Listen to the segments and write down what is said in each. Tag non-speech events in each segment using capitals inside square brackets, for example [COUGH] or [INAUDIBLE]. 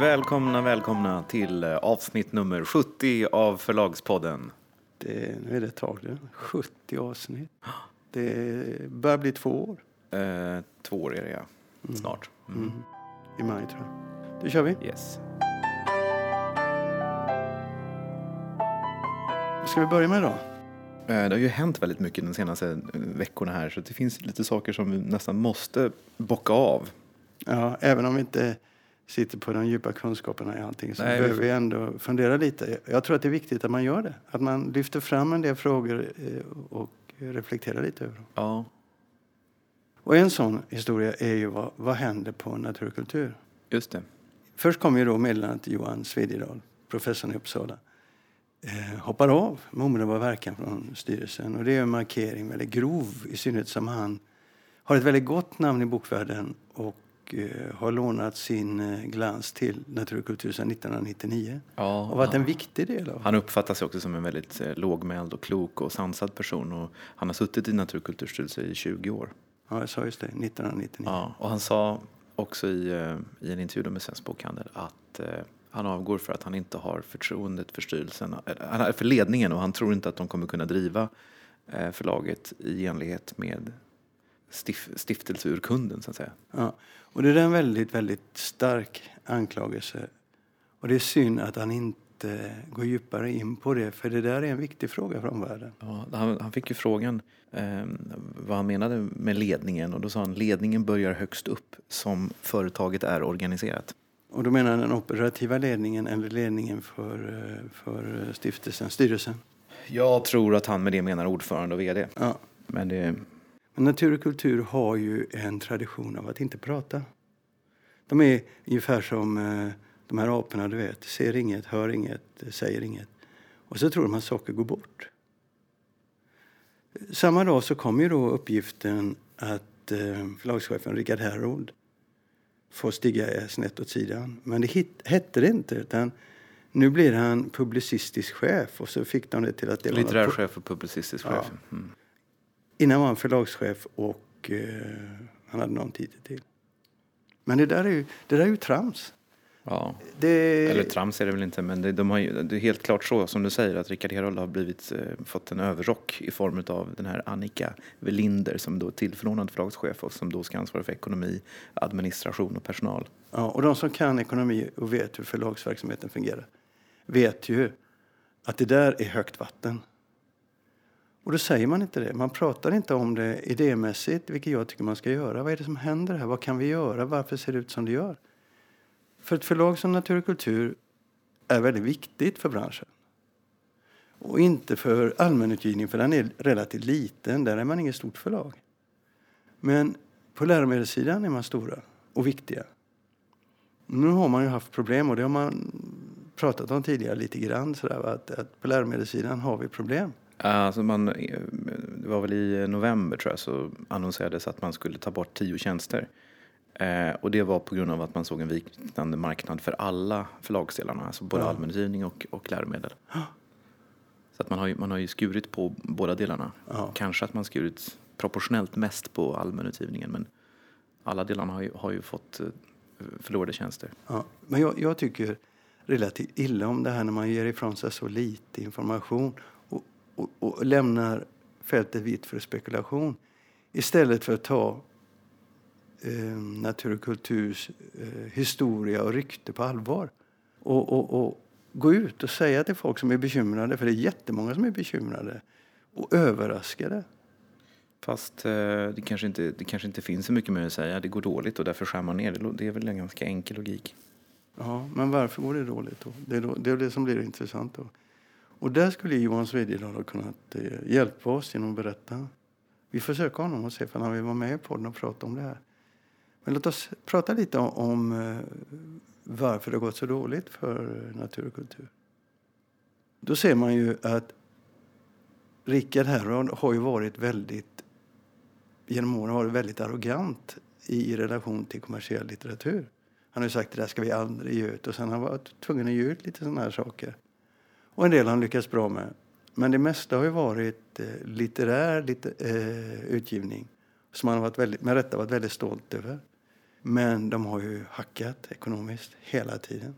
Välkomna, välkomna till eh, avsnitt nummer 70 av Förlagspodden. Det, nu är det ett tag det. 70 avsnitt. Det börjar bli två år. Eh, två år är det, ja. Snart. Mm. Mm. I maj tror jag. Då kör vi. Yes. Vad ska vi börja med då? Eh, Det har ju hänt väldigt mycket de senaste eh, veckorna här så det finns lite saker som vi nästan måste bocka av. Ja, även om vi inte sitter på de djupa kunskaperna i allting så Nej, vi behöver vi ändå fundera lite. Jag tror att det är viktigt att man gör det. Att man lyfter fram en del frågor eh, och reflekterar lite över dem. Ja, Och en sån historia är ju vad, vad händer på natur och kultur? just det. Först kom ju då meddelandet Johan Svedjedal, professorn i Uppsala, eh, hoppar av med omedelbar verkan från styrelsen. Och det är en markering, väldigt grov, i synnerhet som han har ett väldigt gott namn i bokvärlden och eh, har lånat sin eh, glans till natur och kultur sedan 1999. Ja, Och varit en viktig del av Han uppfattas också som en väldigt eh, lågmäld och klok och sansad person. Och han har suttit i Naturkulturstyrelsen i 20 år. Ja, jag sa just det, 1999. Ja, och han sa också i, i en intervju med Svensk Bokhandel att han avgår för att han inte har förtroendet för styrelsen, för ledningen och han tror inte att de kommer kunna driva förlaget i enlighet med stif, stiftelseurkunden så att säga. Ja. Och det är en väldigt, väldigt stark anklagelse. Och det är synd att han inte går djupare in på det, för det där är en viktig fråga för omvärlden. Ja, han, han fick ju frågan eh, vad han menade med ledningen och då sa han ledningen börjar högst upp som företaget är organiserat. Och då menar han den operativa ledningen eller ledningen för, eh, för stiftelsen, styrelsen. Jag tror att han med det menar ordförande och vd. Ja. Men det, Men natur och kultur har ju en tradition av att inte prata. De är ungefär som eh, de här aporna, du vet. Ser inget, hör inget, säger inget. Och så tror de att saker går bort. Samma dag så kom ju då uppgiften att eh, förlagschefen Richard Herold får stiga snett åt sidan. Men det hit, hette det inte, utan nu blir han publicistisk chef. Och så fick de det till att det litterär chef och publicistisk Ja. chef. Mm. Innan var han förlagschef och eh, han hade någon titel till. Men det där är ju, det där är ju trams. Ja. Det, Eller trams är det väl inte, men det, de har ju, det är helt klart så som du säger att Rickard Herold har blivit, eh, fått en överrock i form av den här Annika Welinder som då är tillförordnad förlagschef och som då ska ansvara för ekonomi, administration och personal. ja, och de som kan ekonomi och vet hur förlagsverksamheten fungerar vet ju att det där är högt vatten. Och då säger man inte det. Man pratar inte om det idémässigt, vilket jag tycker man ska göra. Vad är det som händer här? Vad kan vi göra? Varför ser det ut som det gör? För ett förlag som Natur och kultur är väldigt viktigt för branschen. Och inte för allmänutgivning, för den är relativt liten. Där är man inget stort förlag. Men på läromedelssidan är man stora och viktiga. Nu har man ju haft problem och det har man pratat om tidigare lite grann. Sådär, att, att på läromedelssidan har vi problem. Alltså man, det var väl i november tror jag så annonserades att man skulle ta bort tio tjänster. Eh, och det var på grund av att man såg en vikande marknad för alla förlagsdelarna, alltså både Ja. allmänutgivning och, och läromedel. Så att man har, ju, man har ju skurit på båda delarna. Ja. Kanske att man skurit proportionellt mest på allmänutgivningen men alla delarna har ju, har ju fått eh, förlorade tjänster. Ja, men jag, jag tycker relativt illa om det här när man ger ifrån sig så lite information och, och, lämnar fältet vitt för spekulation istället för att ta eh, natur och kulturs eh, historia och rykte på allvar. Och, och, och gå ut och säga till folk som är bekymrade, för det är jättemånga som är bekymrade, och överraskade. Fast eh, det, kanske inte, det kanske inte finns så mycket mer att säga. Det går dåligt och därför skär man ner. Det Det är väl en ganska enkel logik. Ja, men varför går det dåligt då? Det är, då, det är det som blir intressant då. Och där skulle Johan Svedjedal ha kunnat eh, hjälpa oss genom att berätta. Vi får söka honom och se om han vill vara med i podden och prata om det här. Men låt oss prata lite om, eh, varför det har gått så dåligt för eh, natur och kultur. Då ser man ju att Rickard Herrod har ju varit väldigt, genom åren varit väldigt arrogant i relation till kommersiell litteratur. Han har ju sagt det där ska vi aldrig ge ut och sen har han varit tvungen att ge ut lite sådana här saker. Och en del har han lyckats bra med. Men det mesta har ju varit eh, litterär lite, eh, utgivning som han har varit väldigt, med rätta varit väldigt stolt över. Men de har ju hackat ekonomiskt hela tiden.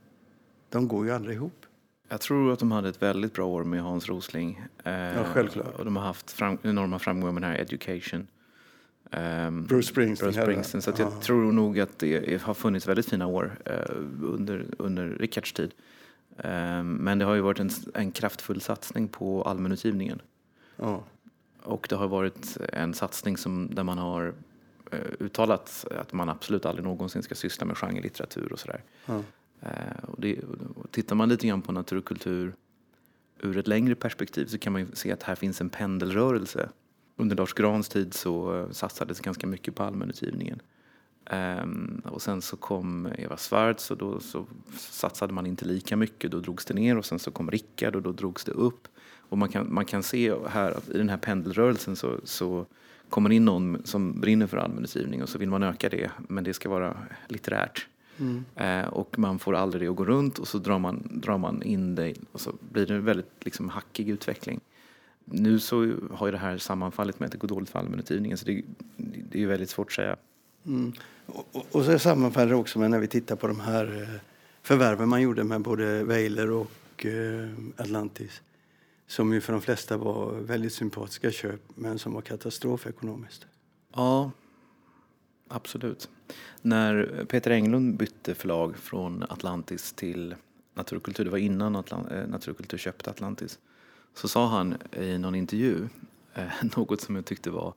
De går ju aldrig ihop. Jag tror att de hade ett väldigt bra år med Hans Rosling. Eh, Ja, självklart. Och de har haft fram, enorma framgångar med den här Education. Ehm, Bruce Springsteen. Bruce Springsteen. Så jag Ja. tror nog att det har funnits väldigt fina år eh, under, under Rickards tid. Ehm, men det har ju varit en, en kraftfull satsning på allmänutgivningen. Ja. Och det har varit en satsning som, där man har eh, uttalat att man absolut aldrig någonsin ska syssla med genrelitteratur och sådär. Ja. Eh, och det, och tittar man lite grann på naturkultur ur ett längre perspektiv så kan man ju se att här finns en pendelrörelse. Under Lars Grans tid så eh, satsades ganska mycket på allmänutgivningen. Ehm, och sen så kom Eva Svartz och då så satsade man inte lika mycket. Då drogs det ner och sen så kom Rickard och då drogs det upp. Och man kan, man kan se här att i den här pendelrörelsen så, så kommer in någon som brinner för allmänutgivning och så vill man öka det men det ska vara litterärt. Mm. Eh, och man får aldrig det att gå runt och så drar man, drar man in det och så blir det en väldigt liksom, hackig utveckling. Nu så har ju det här sammanfallit med att det går dåligt för allmänutgivningen så det, det är ju väldigt svårt att säga. Mm. Och, och, och så sammanfaller det också med när vi tittar på de här eh, förvärven man gjorde med både Weiler och eh, Atlantis. Som ju för de flesta var väldigt sympatiska köp men som var katastrof ekonomiskt. Ja, absolut. När Peter Englund bytte förlag från Atlantis till Naturkultur, det var innan Atlant eh, Naturkultur köpte Atlantis, så sa han i någon intervju eh, [LAUGHS] något som jag tyckte var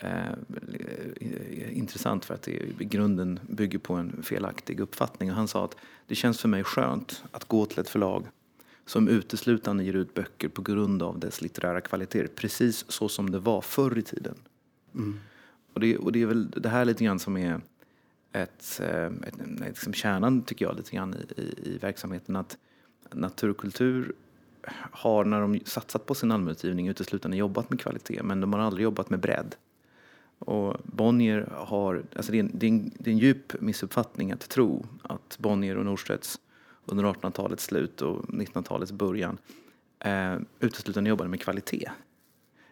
eh, intressant för att det i grunden bygger på en felaktig uppfattning. Och han sa att det känns för mig skönt att gå till ett förlag som uteslutande ger ut böcker på grund av dess litterära kvaliteter, precis så som det var förr i tiden. Och det, och det är väl det här lite grann som är ett, eh, ett, ett liksom kärnan, tycker jag, lite grann i, i, i verksamheten. Att naturkultur har, när de satsat på sin allmänutgivning, uteslutande jobbat med kvalitet, men de har aldrig jobbat med bredd. Och Bonnier har, alltså det är, en, det, är en, det är en djup missuppfattning att tro att Bonnier och Norstedts under 1800-talets slut och 1900-talets början eh, uteslutande jobbade med kvalitet.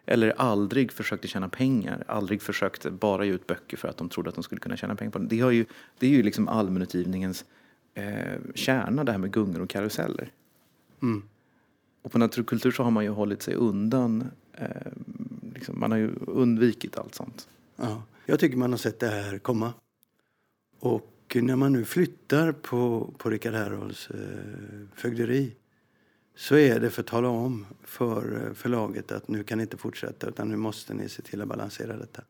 Eller aldrig försökte tjäna pengar, aldrig försökte bara ge ut böcker för att de trodde att de skulle kunna tjäna pengar på det. Det, har ju, det är ju liksom allmänutgivningens eh, kärna, det här med gungor och karuseller. Mm. Och på naturkultur så har man ju hållit sig undan, eh, liksom, man har ju undvikit allt sånt. Ja. Jag tycker man har sett det här komma. Och när man nu flyttar på, på Rickard Herholds eh, fögderi så är det för att tala om för eh, förlaget att nu kan ni inte fortsätta utan nu måste ni se till att balansera detta.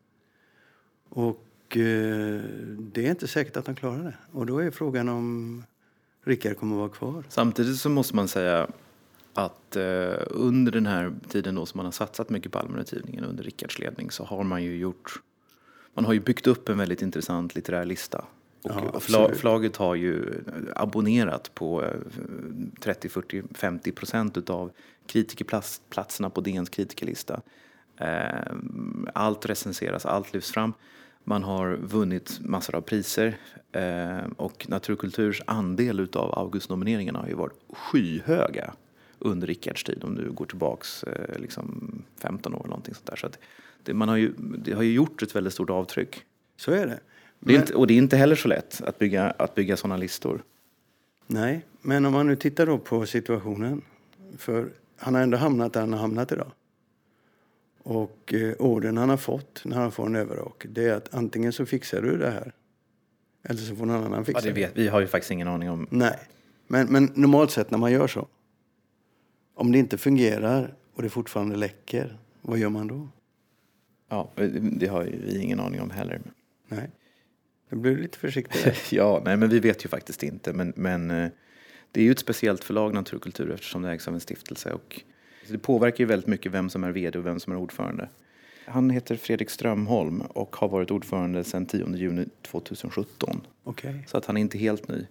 Och eh, det är inte säkert att de klarar det. Och då är frågan om Rickard kommer att vara kvar. Samtidigt så måste man säga att eh, under den här tiden då som man har satsat mycket på allmänutgivningen under Rickards ledning så har man ju gjort, man har ju byggt upp en väldigt intressant litterär lista. Ja, fla, absolut. förlaget har ju abonnerat på eh, 30, 40, 50 procent utav kritikerplatserna på DNs kritikerlista. Eh, Allt recenseras, allt lyfts fram. Man har vunnit massor av priser eh, och Naturkulturs andel utav Augustnomineringarna har ju varit skyhöga under Rickards tid om du går tillbaks eh, liksom 15 år eller någonting sånt där. Så att det, man har ju, det har ju gjort ett väldigt stort avtryck. Så är det. Det är Men- inte, och det är inte heller så lätt att bygga, att bygga sådana listor. Nej, men om man nu tittar då på situationen. För han har ändå hamnat där han har hamnat idag. Och eh, orden han har fått när han får en överrock, det är att antingen så fixar du det här. Eller så får någon annan fixa Ja, det vet, vi har ju faktiskt ingen aning om. Nej, men, men normalt sett när man gör så. Om det inte fungerar och det fortfarande läcker, vad gör man då? Ja, det har vi ingen aning om heller. Nej, då blir du lite försiktig. [LAUGHS] Ja, nej, men vi vet ju faktiskt inte. Men, men eh, det är ju ett speciellt förlag, Naturkultur, eftersom det ägs av en stiftelse. Och det påverkar ju väldigt mycket vem som är vd och vem som är ordförande. Han heter Fredrik Strömholm och har varit ordförande sedan 10 juni 2017. Okej. Så att han är inte helt ny.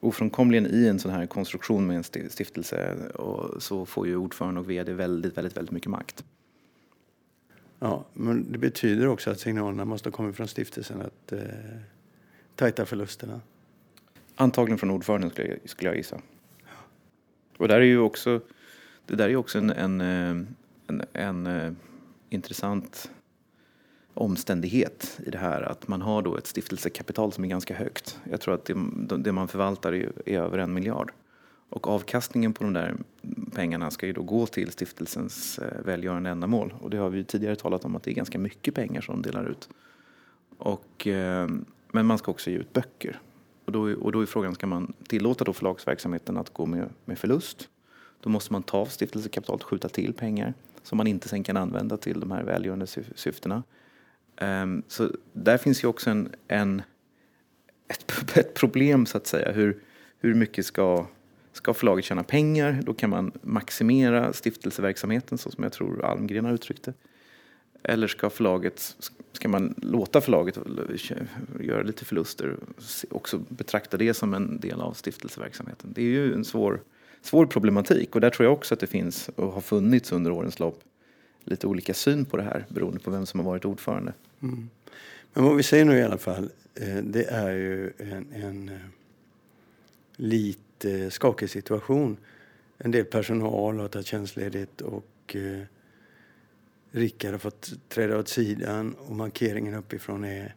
Ofrånkomligen i en sån här konstruktion med en sti- stiftelse och så får ju ordförande och vd väldigt, väldigt, väldigt mycket makt. Ja, men det betyder också att signalerna måste komma från stiftelsen att eh, tajta förlusterna. Antagligen från ordföranden skulle jag, skulle jag gissa. Och där är ju också, det där är ju också en, en, eh, en, en eh, intressant omständighet i det här att man har då ett stiftelsekapital som är ganska högt. Jag tror att det, det man förvaltar är, är över en miljard. Och avkastningen på de där pengarna ska ju då gå till stiftelsens eh, välgörande ändamål. Och det har vi tidigare talat om att det är ganska mycket pengar som de delar ut. Och, eh, men man ska också ge ut böcker. Och då, och då är frågan, ska man tillåta då förlagsverksamheten att gå med, med förlust? Då måste man ta av stiftelsekapitalet och skjuta till pengar som man inte sen kan använda till de här välgörande syftena. Um, så där finns ju också en, en, [LAUGHS] ett, ett problem så att säga. Hur, hur mycket ska, ska förlaget tjäna pengar? Då kan man maximera stiftelseverksamheten så som jag tror Almgren har uttryckt det. Eller ska förlaget, ska man låta förlaget göra lite förluster och också betrakta det som en del av stiftelseverksamheten? Det är ju en svår, svår problematik och där tror jag också att det finns och har funnits under årens lopp lite olika syn på det här beroende på vem som har varit ordförande. Mm. Men vad vi säger nu i alla fall, eh, det är ju en, en eh, eh, skakig situation. En del personal har tagit tjänstledigt och eh, Rickard har fått träda åt sidan och markeringen uppifrån är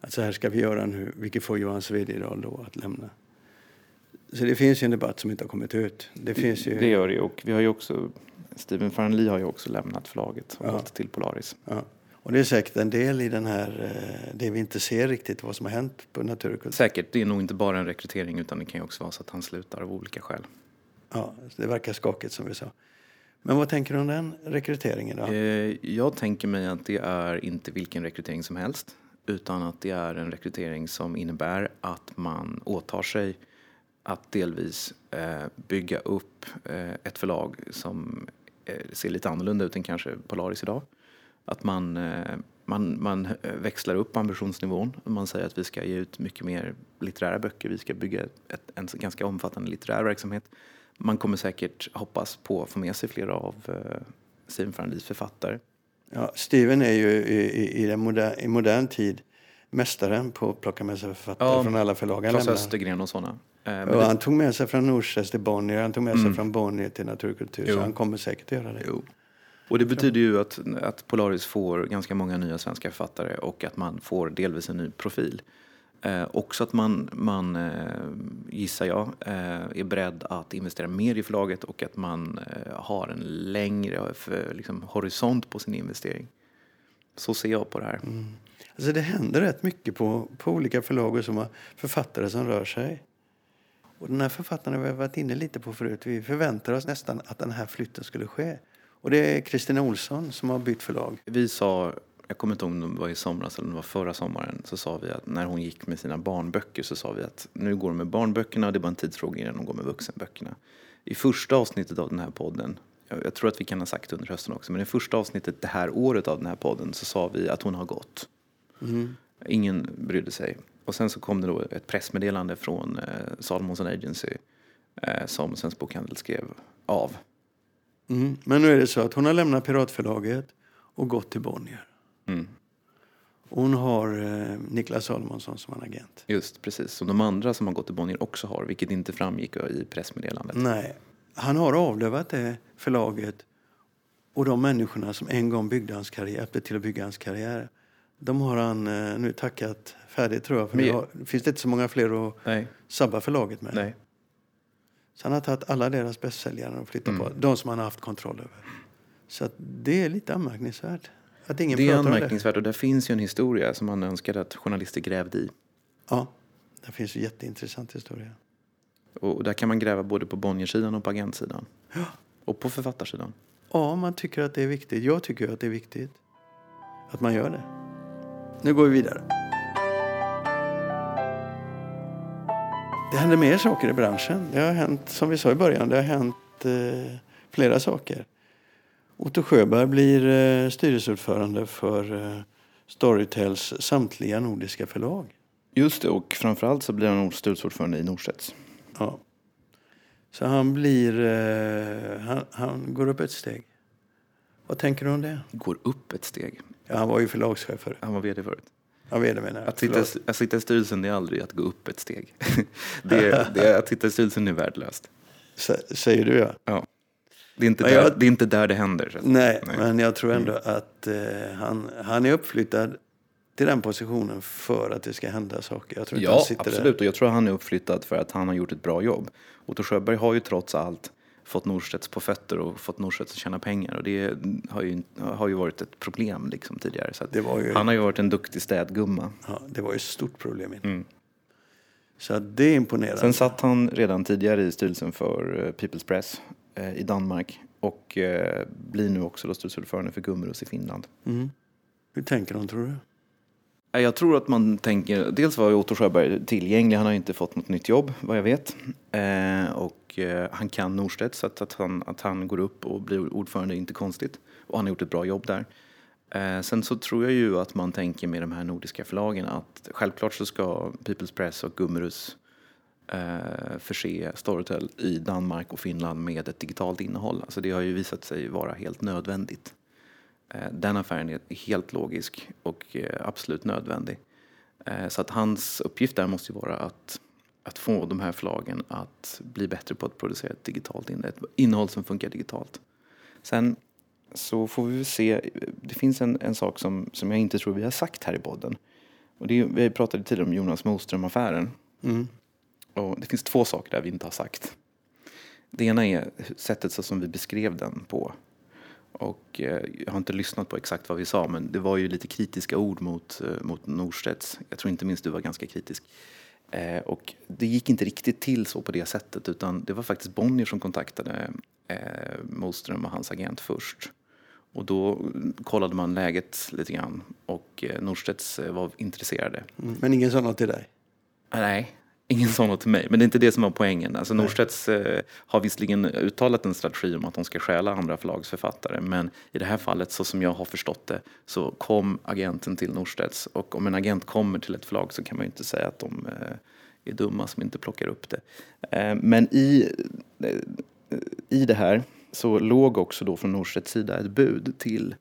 att så här ska vi göra nu, vilket får Johan Svedjedal då att lämna. Så det finns ju en debatt som inte har kommit ut. Det, finns ju... det gör det och vi har ju också, Steven Farnley har ju också lämnat förlaget och ja. gått till Polaris. Ja. Och det är säkert en del i den här, eh, det vi inte ser riktigt vad som har hänt på Naturkultur. Säkert, det är nog inte bara en rekrytering utan det kan ju också vara så att han slutar av olika skäl. Ja, det verkar skakigt som vi sa. Men vad tänker du om den rekryteringen? Då? Eh, jag tänker mig att det är inte vilken rekrytering som helst utan att det är en rekrytering som innebär att man åtar sig att delvis eh, bygga upp ett förlag som ser lite annorlunda ut än kanske Polaris idag. Att man, man, man växlar upp ambitionsnivån. Man säger att vi ska ge ut mycket mer litterära böcker. Vi ska bygga ett, en ganska omfattande litterär verksamhet man kommer säkert hoppas på att få med sig flera av eh, Steven Farnleys författare. Ja, Steven är ju i, i, den moder, i modern tid mästaren på att plocka med sig författare ja, från alla förlag. Klas Östergren och sådana. Eh, och han tog med sig från Norstedts till Bonnier, han tog med sig mm. från Bonnier till Naturkultur. Jo. Så han kommer säkert att göra det. Jo. Och det betyder ju att, att Polaris får ganska många nya svenska författare och att man får delvis en ny profil. Eh, också att man, man eh, gissar jag, eh, är beredd att investera mer i förlaget och att man eh, har en längre eh, för, liksom, horisont på sin investering. Så ser jag på det här. Mm. Alltså det händer rätt mycket på, på olika förlag och som har författare som rör sig. Och den här författaren har vi varit inne lite på förut. Vi förväntar oss nästan att den här flytten skulle ske. Och det är Kristina Olsson som har bytt förlag. Vi sa jag kommer inte ihåg om det var i somras eller om det var förra sommaren, så sa vi att när hon gick med sina barnböcker så sa vi att nu går hon med barnböckerna och det är bara en tidsfråga innan hon går med vuxenböckerna. I första avsnittet av den här podden, jag, tror att vi kan ha sagt under hösten också, men i första avsnittet det här året av den här podden så sa vi att hon har gått. Mm. Ingen brydde sig. Och sen så kom det då ett pressmeddelande från eh, Salomonsson Agency eh, som Svensk Bokhandel skrev av. Mm. Men nu är det så att hon har lämnat Piratförlaget och gått till Bonnier. Mm. Hon har eh, Niklas Salomonsson som en agent. Just precis, som de andra som har gått till Bonnier också har, vilket inte framgick i pressmeddelandet. Nej, han har avlövat det förlaget och de människorna som en gång byggde hans karriär, hjälpte till att bygga hans karriär. De har han eh, nu tackat färdigt tror jag. För Men... har, finns det inte så många fler att Nej. sabba förlaget med. Nej. Så han har tagit alla deras bästsäljare och flyttat mm. på. De som han har haft kontroll över. Så det är lite anmärkningsvärt. Att ingen det är anmärkningsvärt det. och det finns ju en historia som man önskade att journalister grävde i. Ja, det finns en jätteintressant historia. Och där kan man gräva både på Bonniersidan och på agentsidan. Ja. Och på författarsidan. Ja, man tycker att det är viktigt. Jag tycker att det är viktigt att man gör det. Nu går vi vidare. Det händer mer saker i branschen. Det har hänt, som vi sa i början, det har hänt eh, flera saker. Otto Sjöberg blir eh, styrelseordförande för eh, Storytels samtliga nordiska förlag. Just det, och framförallt så blir han styrelseordförande i Norstedts. Ja. Så han blir... Eh, han, han, går upp ett steg. Vad tänker du om det? Går upp ett steg? Ja, han var ju förlagschef förut. Han var vd förut. Ja, vd menar. Att sitta, att sitta i styrelsen är aldrig att gå upp ett steg. [LAUGHS] det, det är, att sitta i styrelsen är värdelöst. säger du ja. Ja. Det är inte, Men där, jag- det, är inte där det händer. att- Nej, Nej. men jag tror ändå att eh, han, han är uppflyttad till den positionen för att det ska hända saker. Jag tror Ja, han sitter absolut. Och jag tror han är uppflyttad för att han har gjort ett bra jobb. Otto Sjöberg har ju trots allt fått Norstedts på fötter och fått Norstedts att tjäna pengar. Och det har ju, har ju varit ett problem liksom tidigare. Så ju- Han har ju varit en duktig städgumma. Ja, det var ju ett stort problem. Mm. Så det är imponerande. Sen satt han redan tidigare i styrelsen för eh, People's Press eh, i Danmark och eh, blir nu också styrelseordförande för Gummerus i Finland. Mm. Hur tänker de, tror du? Eh, jag tror att man tänker, dels var ju Otto Sjöberg tillgänglig, han har ju inte fått något nytt jobb vad jag vet. Eh, och eh, han kan Norstedt så att, att, han, att han går upp och blir ordförande är inte konstigt. Och han har gjort ett bra jobb där. Eh, sen så tror jag ju att man tänker med de här nordiska förlagen att självklart så ska People's Press och Gummerus eh, förse Storytel i Danmark och Finland med ett digitalt innehåll. Alltså det har ju visat sig vara helt nödvändigt. Eh, Den affären är helt logisk och eh, absolut nödvändig. Eh, Så att hans uppgift där måste ju vara att, att få de här förlagen att bli bättre på att producera ett digitalt innehåll, ett innehåll som funkar digitalt. Sen så får vi se, det finns en, en sak som, som jag inte tror vi har sagt här i podden. Och det vi pratade tidigare om Jonas Moström-affären. Mm. Och det finns två saker där vi inte har sagt. Det ena är sättet så som vi beskrev den på. Och eh, jag har inte lyssnat på exakt vad vi sa, men det var ju lite kritiska ord mot, eh, mot Norstedts. Jag tror inte minst du var ganska kritisk. Eh, och det gick inte riktigt till så på det sättet, utan det var faktiskt Bonnier som kontaktade eh, Moström och hans agent först. Och då kollade man läget lite grann och eh, Norstedts eh, var intresserade. Mm. Men ingen sa något till dig? Nej, ingen sa något till mig. Men det är inte det som var poängen. Alltså Norstedts eh, har visserligen uttalat en strategi om att de ska stjäla andra förlagsförfattare. Men i det här fallet, så som jag har förstått det, så kom agenten till Norstedts. Och om en agent kommer till ett förlag så kan man ju inte säga att de eh, är dumma som inte plockar upp det. Eh, men i, eh, i det här så låg också då från Norstedts sida ett bud till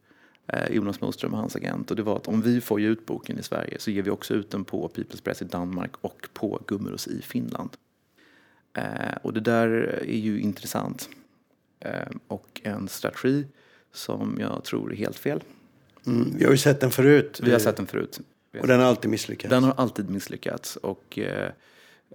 Jonas Moström och hans agent. Och det var att om vi får ut boken i Sverige så ger vi också ut den på People's Press i Danmark och på Gummerus i Finland. Eh, och det där är ju intressant. Eh, och en strategi som jag tror är helt fel. Mm. Vi har ju sett den förut. Vi har sett den förut. Och den har alltid misslyckats. Den har alltid misslyckats. Och eh,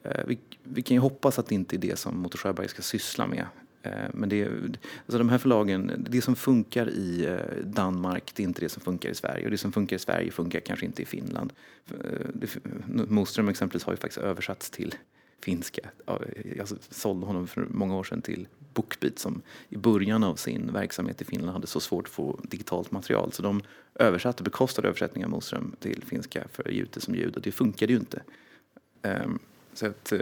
eh, vi, vi kan ju hoppas att det inte är det som Motor Sjöberg ska syssla med. Eh, men det, alltså de här förlagen, det som funkar i eh, Danmark, det är inte det som funkar i Sverige. Och det som funkar i Sverige funkar kanske inte i Finland. Eh, Moström exempelvis har ju faktiskt översatts till finska. Jag sålde honom för många år sedan till Bookbeat som i början av sin verksamhet i Finland hade så svårt att få digitalt material. Så de översatte, bekostade översättningen av Moström till finska för att ge ut det som ljud och det funkade ju inte. Ehm, så att, eh,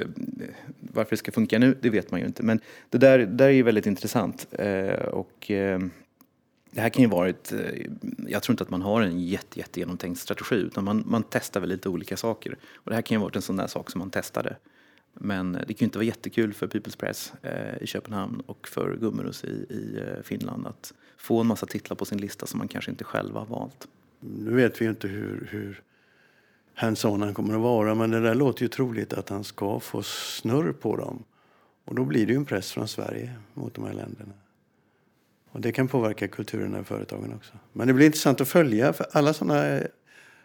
varför det ska funka nu, det vet man ju inte. Men det där, det där är ju väldigt intressant. Eh, och eh, det här kan ju vara ett, jag tror inte att man har en jätte, jätte genomtänkt strategi utan man, man testar väl lite olika saker. Och det här kan ju ha varit en sån där sak som man testade. Men det kan ju inte vara jättekul för People's Press eh, i Köpenhamn och för Gummerus i, i Finland att få en massa titlar på sin lista som man kanske inte själv har valt. Nu vet vi ju inte hur, hur hands-on han kommer att vara men det där låter ju troligt att han ska få snurr på dem. Och då blir det ju en press från Sverige mot de här länderna. Och det kan påverka kulturen i företagen också. Men det blir intressant att följa för alla sådana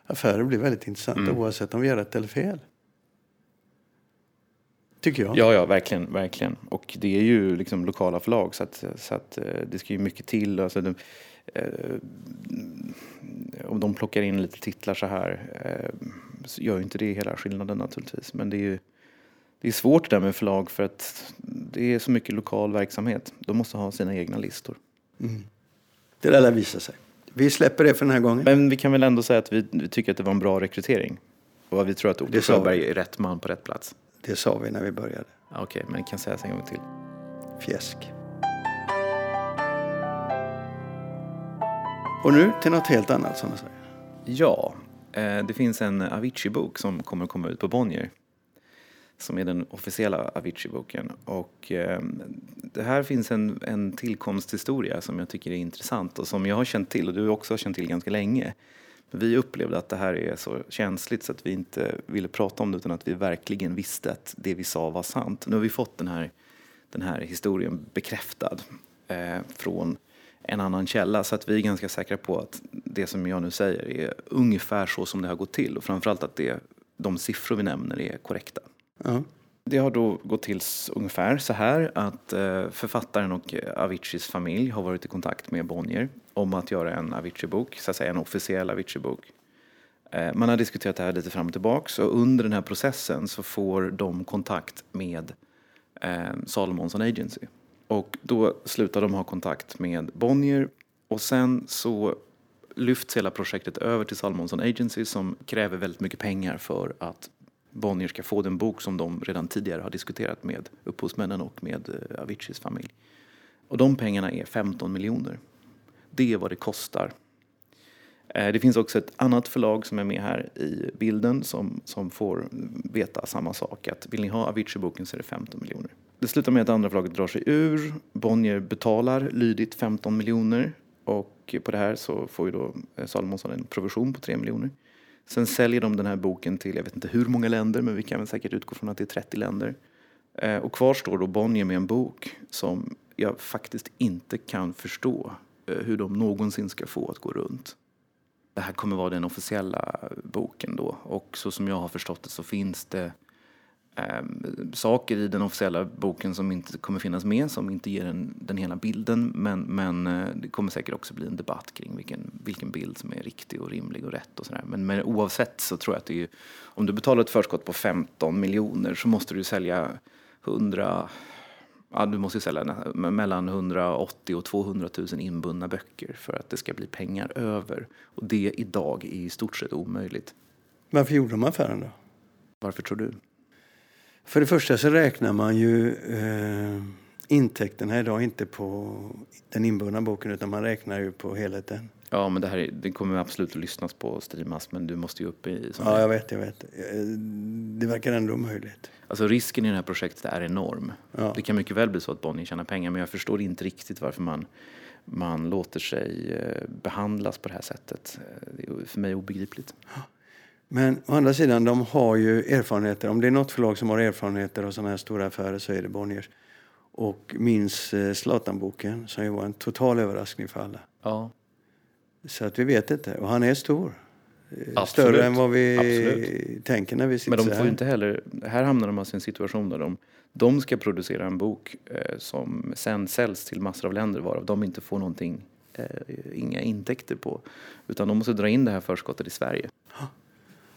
affärer blir väldigt intressanta oavsett om vi gör rätt eller fel. Tycker jag. Ja, ja, verkligen, verkligen. Och det är ju liksom lokala förlag så att, så att eh, det ska ju mycket till. Alltså, de, eh, om de plockar in lite titlar så här eh, så gör ju inte det hela skillnaden naturligtvis. Men det är ju det är svårt det där med förlag för att det är så mycket lokal verksamhet. De måste ha sina egna listor. Det där lär visa sig. Vi släpper det för den här gången. Men vi kan väl ändå säga att vi, vi tycker att det var en bra rekrytering. Och vi tror att Otto. Sjöberg är rätt man på rätt plats. Det sa vi när vi började. Ja, Okej, men det kan sägas en gång till. Fjäsk. Och nu till något helt annat som jag säger. Ja, eh, det finns en Avicii-bok som kommer att komma ut på Bonnier. Som är den officiella Avicii-boken. Och eh, det här finns en, en tillkomsthistoria som jag tycker är intressant och som jag har känt till och du också har känt till ganska länge. Vi upplevde att det här är så känsligt så att vi inte ville prata om det utan att vi verkligen visste att det vi sa var sant. Nu har vi fått den här, den här historien bekräftad. eh, från en annan källa. Så att vi är ganska säkra på att det som jag nu säger är ungefär så som det har gått till. Och framförallt att det, de siffror vi nämner är korrekta. Ja. Det har då gått till ungefär så här att eh, författaren och Aviciis familj har varit i kontakt med Bonnier om att göra en Avicii-bok, så att säga en officiell Avicii-bok. Eh, man har diskuterat det här lite fram och tillbaks och under den här processen så får de kontakt med eh, Salomonsson Agency. Och då slutar de ha kontakt med Bonnier och sen så lyfts hela projektet över till Salmonson Agency som kräver väldigt mycket pengar för att Bonnier ska få den bok som de redan tidigare har diskuterat med upphovsmännen och med eh, Aviciis familj. Och de pengarna är 15 miljoner. Det är vad det kostar. Eh, det finns också ett annat förlag som är med här i bilden som, som får veta samma sak. Att vill ni ha Avicii-boken så är det 15 miljoner. Det slutar med att andra förlaget drar sig ur. Bonnier betalar lydigt 15 miljoner och på det här så får ju då eh, Salomonsson en provision på 3 miljoner. Sen säljer de den här boken till, jag vet inte hur många länder, men vi kan väl säkert utgå från att det är 30 länder. Eh, och kvar står då Bonnier med en bok som jag faktiskt inte kan förstå eh, hur de någonsin ska få att gå runt. Det här kommer vara den officiella boken då och så som jag har förstått det så finns det eh, saker i den officiella boken som inte kommer finnas med, som inte ger en, den hela bilden. Men, men eh, det kommer säkert också bli en debatt kring vilken, vilken bild som är riktig och rimlig och rätt och sådär. Men, men oavsett så tror jag att det är, om du betalar ett förskott på 15 miljoner så måste du sälja 100 Ja, du måste sälja mellan 180 och 200 000 inbundna böcker för att det ska bli pengar över. Och det idag är i stort sett omöjligt. Varför gjorde de affären då? Varför tror du? För det första så räknar man ju eh, intäkterna idag inte på den inbundna boken utan man räknar ju på helheten. Ja, men det här är, det kommer absolut att lyssnas på och streamas men du måste ju upp i... Ja, jag vet, jag vet. Eh, det verkar ändå omöjligt. Alltså risken i det här projektet är enorm. Ja. Det kan mycket väl bli så att Bonnier tjänar pengar men jag förstår inte riktigt varför man, man låter sig eh, behandlas på det här sättet. Eh, det är för mig obegripligt. Men å andra sidan, de har ju erfarenheter. Om det är något förlag som har erfarenheter av sådana här stora affärer så är det Bonniers. Och minns eh, Zlatan-boken som ju var en total överraskning för alla. Ja, Så att vi vet inte. Och han är stor. Eh, Absolut. Större än vad vi Absolut. tänker när vi sitter men de får här. inte heller... Här hamnar de alltså i en situation där de, de ska producera en bok eh, som sen säljs till massor av länder varav de inte får någonting, inga intäkter på. Utan de måste dra in det här förskottet i Sverige.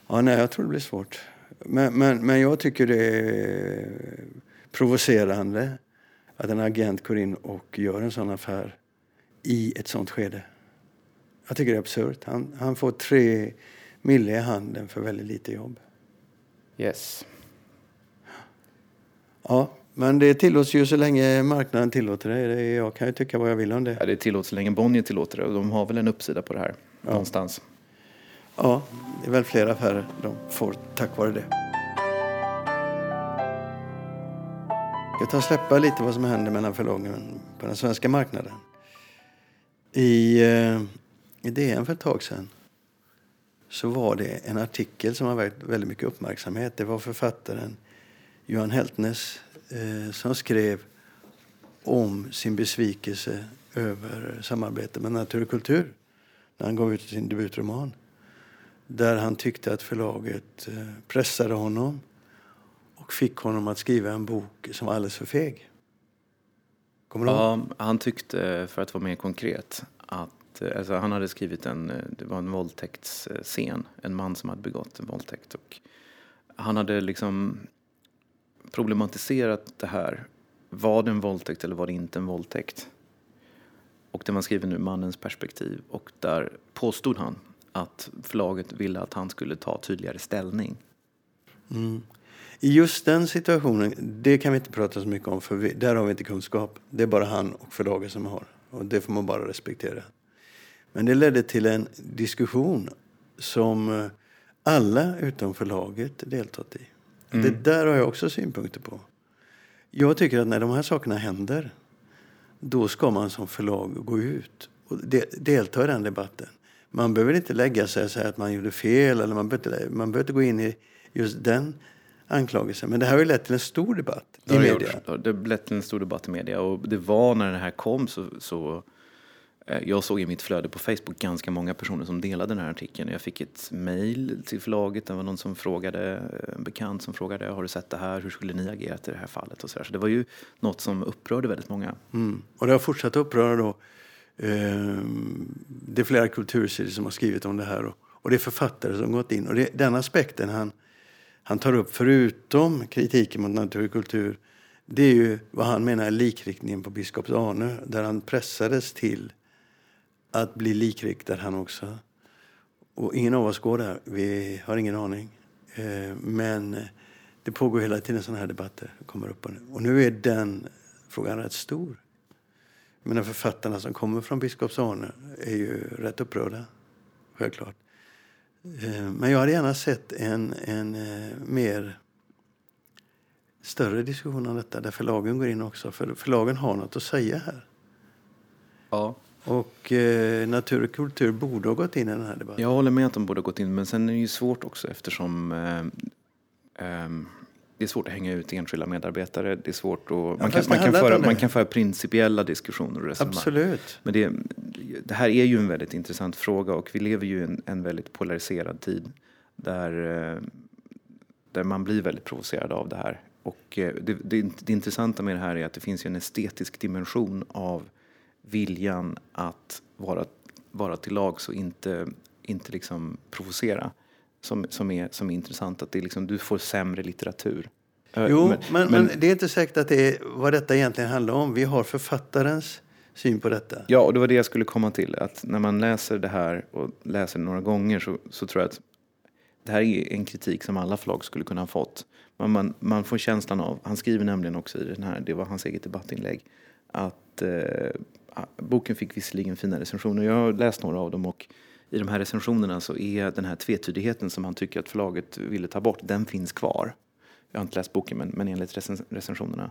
Ja, nej, jag tror det blir svårt. Men, men, men jag tycker det är provocerande att en agent går in och gör en sån affär i ett sånt skede. Jag tycker det är absurt. Han, han får tre mille i handen för väldigt lite jobb. Yes. Ja, men det tillåts ju så länge marknaden tillåter det. Jag kan ju tycka vad jag vill om det. Ja, det tillåts så länge Bonnier tillåter det och de har väl en uppsida på det här någonstans. Ja, det är väl fler affärer de får tack vare det. Jag tar släppa lite vad som händer mellan förlagen på den svenska marknaden. I, eh, i DN för ett tag sedan så var det en artikel som har väckt väldigt mycket uppmärksamhet. Det var författaren Johan Heltnes eh, som skrev om sin besvikelse över samarbetet med Natur och kultur när han gav ut sin debutroman. Där han tyckte att förlaget eh, pressade honom och fick honom att skriva en bok som var alldeles för feg. Kommer du ihåg? Ja, han tyckte, för att vara mer konkret, att eh, alltså, han hade skrivit en, eh, det var en våldtäktsscen, en man som hade begått en våldtäkt. Och han hade liksom problematiserat det här. Var det en våldtäkt eller var det inte en våldtäkt? Och det man skriver nu, mannens perspektiv. Och där påstod han att förlaget ville att han skulle ta tydligare ställning. Mm. I just den situationen, det kan vi inte prata så mycket om för vi, där har vi inte kunskap. Det är bara han och förlaget som har. Och det får man bara respektera. Men det ledde till en diskussion som eh, alla utom förlaget deltagit i. Det där har jag också synpunkter på. Jag tycker att när de här sakerna händer då ska man som förlag gå ut och de, delta i den debatten. Man behöver inte lägga sig och säga att man gjorde fel eller man behöver inte, man behöver inte gå in i just den anklagelser. Men det här har ju lett till en stor debatt i det media. gjort. Det har lett till en stor debatt i media och det var när det här kom så, så eh, jag såg i mitt flöde på Facebook ganska många personer som delade den här artikeln. Jag fick ett mejl till förlaget, det var någon som frågade, en bekant som frågade, har du sett det här, hur skulle ni agerat i det här fallet? Och så, där. så det var ju något som upprörde väldigt många. Mm. Och det har fortsatt uppröra då. Ehm, det är flera kultursidor som har skrivit om det här. Och, och det är författare som gått in. Och det, den aspekten han, han tar upp, förutom kritiken mot natur och kultur, det är ju vad han menar är likriktningen på biskops Arne, där han pressades till att bli likriktad han också. Och ingen av oss går där, vi har ingen aning. Ehm, men det pågår hela tiden sådana här debatter. Kommer upp och, nu. och nu är den frågan rätt stor. Men författarna som kommer från biskops Arne är ju rätt upprörda, självklart. Eh, Men jag hade gärna sett en, en eh, mer större diskussion om detta där förlagen går in också. För förlagen har något att säga här. Ja. Och eh, natur och kultur borde ha gått in i den här debatten. Jag håller med att de borde ha gått in, men sen är det ju svårt också eftersom eh, ehm, det är svårt att hänga ut enskilda medarbetare. Det är svårt att, man, kan, man, kan föra, man kan föra principiella diskussioner och resonemang. Absolut. Men det, det här är ju en väldigt intressant fråga och vi lever ju i en, en väldigt polariserad tid där, eh, där man blir väldigt provocerad av det här. Och eh, det, det, det intressanta med det här är att det finns ju en estetisk dimension av viljan att vara, vara till lags och inte, inte liksom provocera som, som, är, som är intressant. Att det är liksom, du får sämre litteratur. Eh, Jo, men, men, det är inte säkert att det är vad detta egentligen handlar om. Vi har författarens syn på detta. Ja, och det var det jag skulle komma till. Att när man läser det här och läser det några gånger så, så tror jag att det här är en kritik som alla förlag skulle kunna ha fått. Man, man, man får känslan av, han skriver nämligen också i den här, det var hans eget debattinlägg, att eh, boken fick visserligen fina recensioner. Jag har läst några av dem och i de här recensionerna så är den här tvetydigheten som han tycker att förlaget ville ta bort, den finns kvar. Jag har inte läst boken men, men enligt recens recensionerna.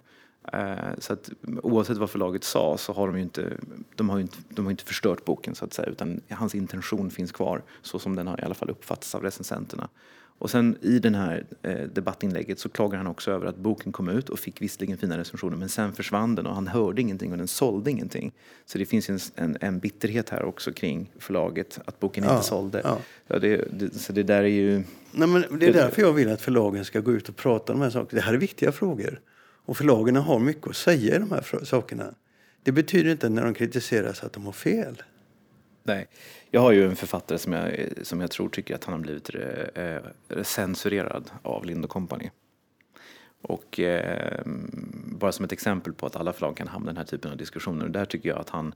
Eh, så att oavsett vad förlaget sa så har de ju inte, de har ju inte, de har inte förstört boken så att säga utan hans intention finns kvar så som den har i alla fall uppfattats av recensenterna. Och sen i den här eh, debattinlägget så klagar han också över att boken kom ut och fick visserligen fina recensioner men sen försvann den och han hörde ingenting och den sålde ingenting. Så det finns en, en, en bitterhet här också kring förlaget att boken Ja, inte sålde. ja. Ja, det, det, så det där är ju... Nej, men det är därför jag vill att förlagen ska gå ut och prata om de här sakerna. Det här är viktiga frågor. Och förlagen har mycket att säga i de här sakerna. Det betyder inte när de kritiseras att de har fel. Nej. Jag har ju en författare som jag, som jag tror tycker att han har blivit eh, censurerad av Lind Company. Och eh, bara som ett exempel på att alla förlag kan hamna i den här typen av diskussioner. Där tycker jag att han,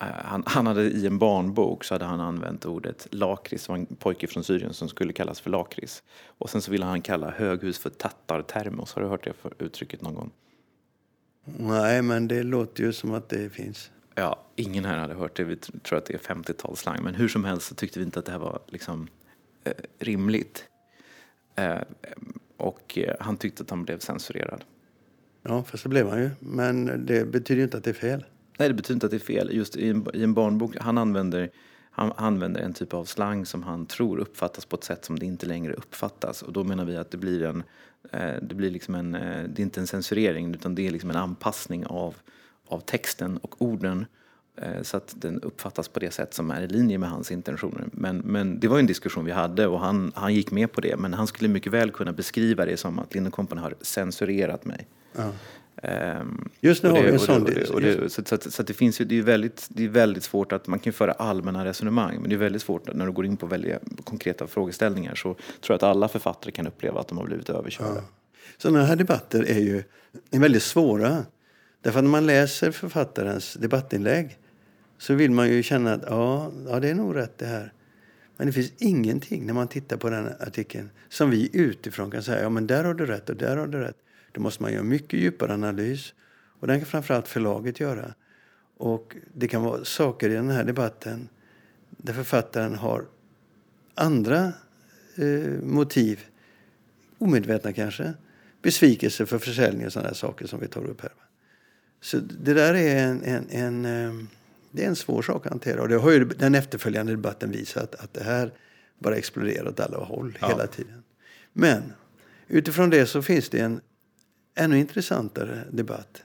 eh, han, han hade i en barnbok så hade han använt ordet lakrits. Det var en pojke från Syrien som skulle kallas för lakrits. Och sen så ville han kalla höghus för tattartermos. Har du hört det för uttrycket någon gång? Nej, men det låter ju som att det finns. Ja, ingen här hade hört det. Vi tr- tror att det är 50-talsslang. Men hur som helst så tyckte vi inte att det här var liksom, eh, rimligt. Eh, och eh, han tyckte att han blev censurerad. Ja, för så blev han ju. Men det betyder ju inte att det är fel. Nej, det betyder inte att det är fel. Just i en, i en barnbok, han använder, han använder en typ av slang som han tror uppfattas på ett sätt som det inte längre uppfattas. Och då menar vi att det blir en, eh, det blir liksom en, eh, det är inte en censurering utan det är liksom en anpassning av, av texten och orden eh, så att den uppfattas på det sätt som är i linje med hans intentioner. Men, men det var en diskussion vi hade och han, han gick med på det. Men han skulle mycket väl kunna beskriva det som att Lind Company har censurerat mig. Ja. Ehm, Just nu har vi en sån... Så, det finns ju, det är väldigt, det är väldigt svårt att, man kan föra allmänna resonemang, men det är väldigt svårt när du går in på väldigt konkreta frågeställningar så tror jag att alla författare kan uppleva att de har blivit överkörda. Sådana här debatter är ju är väldigt svåra. Därför att när man läser författarens debattinlägg så vill man ju känna att ja, ja, det är nog rätt det här. Men det finns ingenting när man tittar på den artikeln som vi utifrån kan säga ja men där har du rätt och där har du rätt. Då måste man göra mycket djupare analys och den kan framförallt förlaget göra. Och det kan vara saker i den här debatten där författaren har andra eh, motiv omedvetna kanske, besvikelse för försäljning och sådana här saker som vi tar upp här. Så det där är en, en, en, eh, det är en svår sak att hantera. Och det har ju den efterföljande debatten visat att det här bara exploderar åt alla håll Ja. hela tiden. Men Utifrån det så finns det en ännu intressantare debatt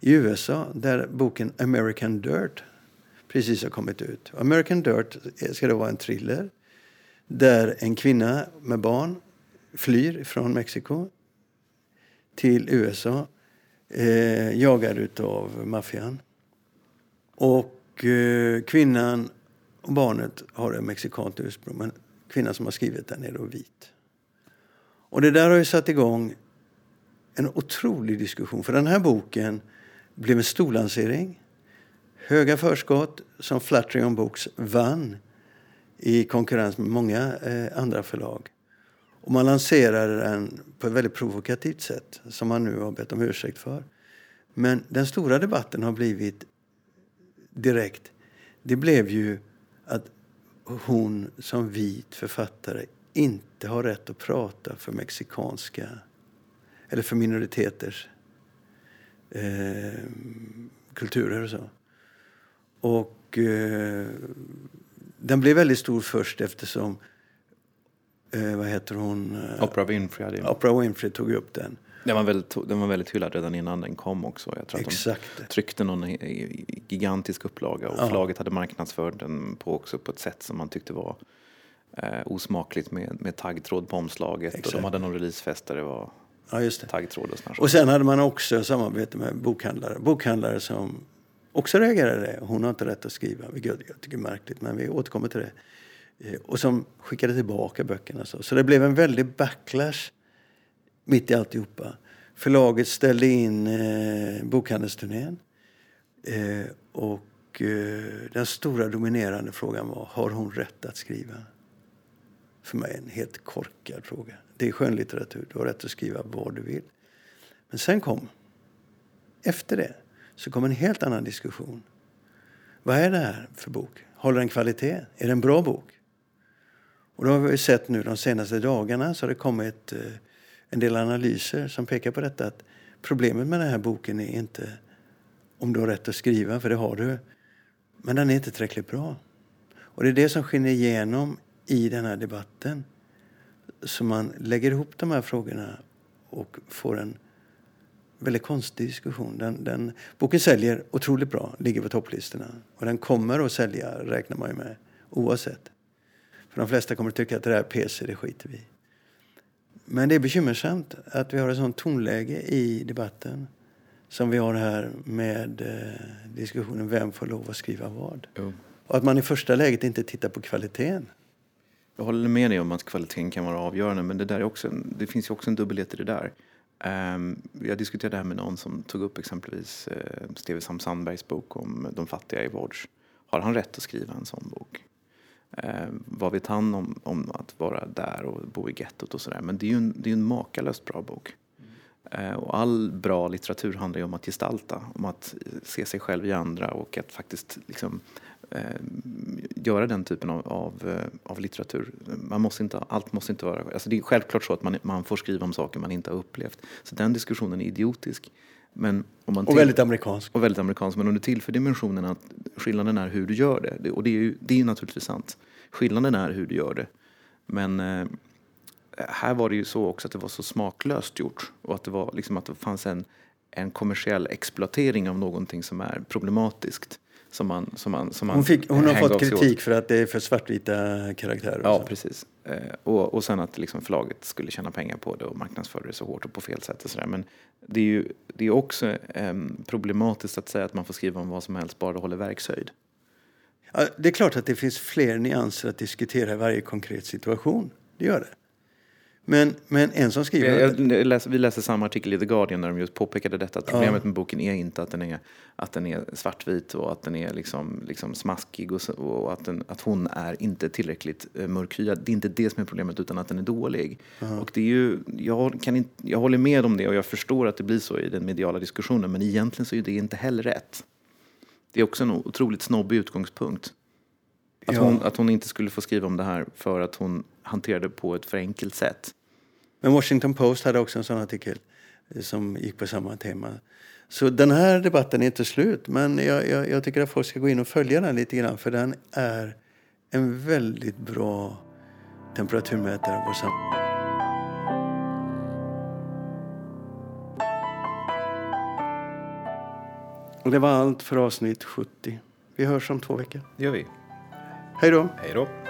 i USA där boken American Dirt precis har kommit ut. American Dirt ska då vara en thriller där en kvinna med barn flyr från Mexiko till USA eh, jagad av maffian. Och eh, kvinnan och barnet har en mexikanskt ursprung men kvinnan som har skrivit den är då vit. Och det där har ju satt igång en otrolig diskussion. För den här boken blev en storlansering. Höga förskott som Flattery Books vann i konkurrens med många eh, andra förlag. Och man lanserade den på ett väldigt provokativt sätt som man nu har bett om ursäkt för. Men den stora debatten har blivit direkt. Det blev ju att hon som vit författare inte har rätt att prata för mexikanska eller för minoriteters eh, kulturer och så. Och eh, den blev väldigt stor först eftersom eh, vad heter hon? Eh, Oprah Winfrey hade Oprah Winfrey tog upp den. Den var, väldigt, den var väldigt hyllad redan innan den kom också. Jag tror Exakt. att de tryckte någon gigantisk upplaga och ja. förlaget hade marknadsfört den på, också på ett sätt som man tyckte var eh, osmakligt med, med taggtråd på omslaget. Exakt. Och de hade någon releasefest där det var ja, just det. taggtråd och sånt. Och sen hade man också samarbete med bokhandlare. Bokhandlare som också reagerade. Hon har inte rätt att skriva, vilket jag tycker är märkligt, men vi återkommer till det. Eh, och som skickade tillbaka böckerna. Så, så det blev en väldig backlash mitt i alltihopa. Förlaget ställde in eh, bokhandelsturnén. Eh, och eh, den stora dominerande frågan var, har hon rätt att skriva? För mig en helt korkad fråga. Det är skönlitteratur, du har rätt att skriva vad du vill. Men sen kom, efter det, så kom en helt annan diskussion. Vad är det här för bok? Håller den kvalitet? Är det en bra bok? Och då har vi sett nu de senaste dagarna så har det kommit eh, en del analyser som pekar på detta att problemet med den här boken är inte om du har rätt att skriva, för det har du, men den är inte tillräckligt bra. Och det är det som skiner igenom i den här debatten. Så man lägger ihop de här frågorna och får en väldigt konstig diskussion. Den, den, boken säljer otroligt bra, ligger på topplistorna. Och den kommer att sälja, räknar man ju med, oavsett. För de flesta kommer att tycka att det där är PC, det skiter vi Men det är bekymmersamt att vi har ett sånt tonläge i debatten som vi har här med eh, diskussionen vem får lov att skriva vad. Jo. Och att man i första läget inte tittar på kvaliteten. Jag håller med dig om att kvaliteten kan vara avgörande men det, där är också det finns ju också en dubbelhet i det där. Um, jag diskuterade det här med någon som tog upp exempelvis uh, Steve Sam Sandbergs bok om de fattiga i Vårds. Har han rätt att skriva en sån bok? Eh, vad vet han om, om att vara där och bo i gettot och sådär? Men det är ju en, det är en makalöst bra bok. Eh, och all bra litteratur handlar ju om att gestalta, om att se sig själv i andra och att faktiskt liksom eh, göra den typen av, av, eh, av, litteratur. Man måste inte, allt måste inte vara... Alltså det är självklart så att man, man får skriva om saker man inte har upplevt. Så den diskussionen är idiotisk. Men om man och väldigt amerikansk. Och väldigt amerikansk. Men om du tillför dimensionen att skillnaden är hur du gör det. Och det är ju det är naturligtvis sant. Skillnaden är hur du gör det. Men eh, här var det ju så också att det var så smaklöst gjort. Och att det, var liksom att det fanns en, en kommersiell exploatering av någonting som är problematiskt. Som man, som man, som man hon, fick, hon har fått kritik för att det är för svartvita karaktärer. Ja, precis. Eh, och, och sen att liksom förlaget skulle tjäna pengar på det och marknadsföra det så hårt och på fel sätt. Och så där. Men det är ju det är också eh, problematiskt att säga att man får skriva om vad som helst bara det håller verkshöjd. Ja, det är klart att det finns fler nyanser att diskutera i varje konkret situation. Det gör det. Men, men en som skriver... Jag, jag läser, vi läste samma artikel i The Guardian där de just påpekade detta. Att problemet med boken är inte att den är, att den är svartvit och att den är liksom, liksom smaskig och, och att, den, att hon är inte tillräckligt uh, mörkhyad. Det är inte det som är problemet utan att den är dålig. Uh Och det är ju, jag, kan inte, jag håller med om det och jag förstår att det blir så i den mediala diskussionen. Men egentligen så är det inte heller rätt. Det är också en otroligt snobbig utgångspunkt. Att, ja. hon, att hon inte skulle få skriva om det här för att hon hanterade det på ett för enkelt sätt. Men Washington Post hade också en sån artikel eh, som gick på samma tema. Så den här debatten är inte slut, men jag, jag, jag tycker att folk ska gå in och följa den lite grann för den är en väldigt bra temperaturmätare på samhället. Och det var allt för avsnitt 70. Vi hörs om två veckor. Det gör vi. Hej då. Hej då.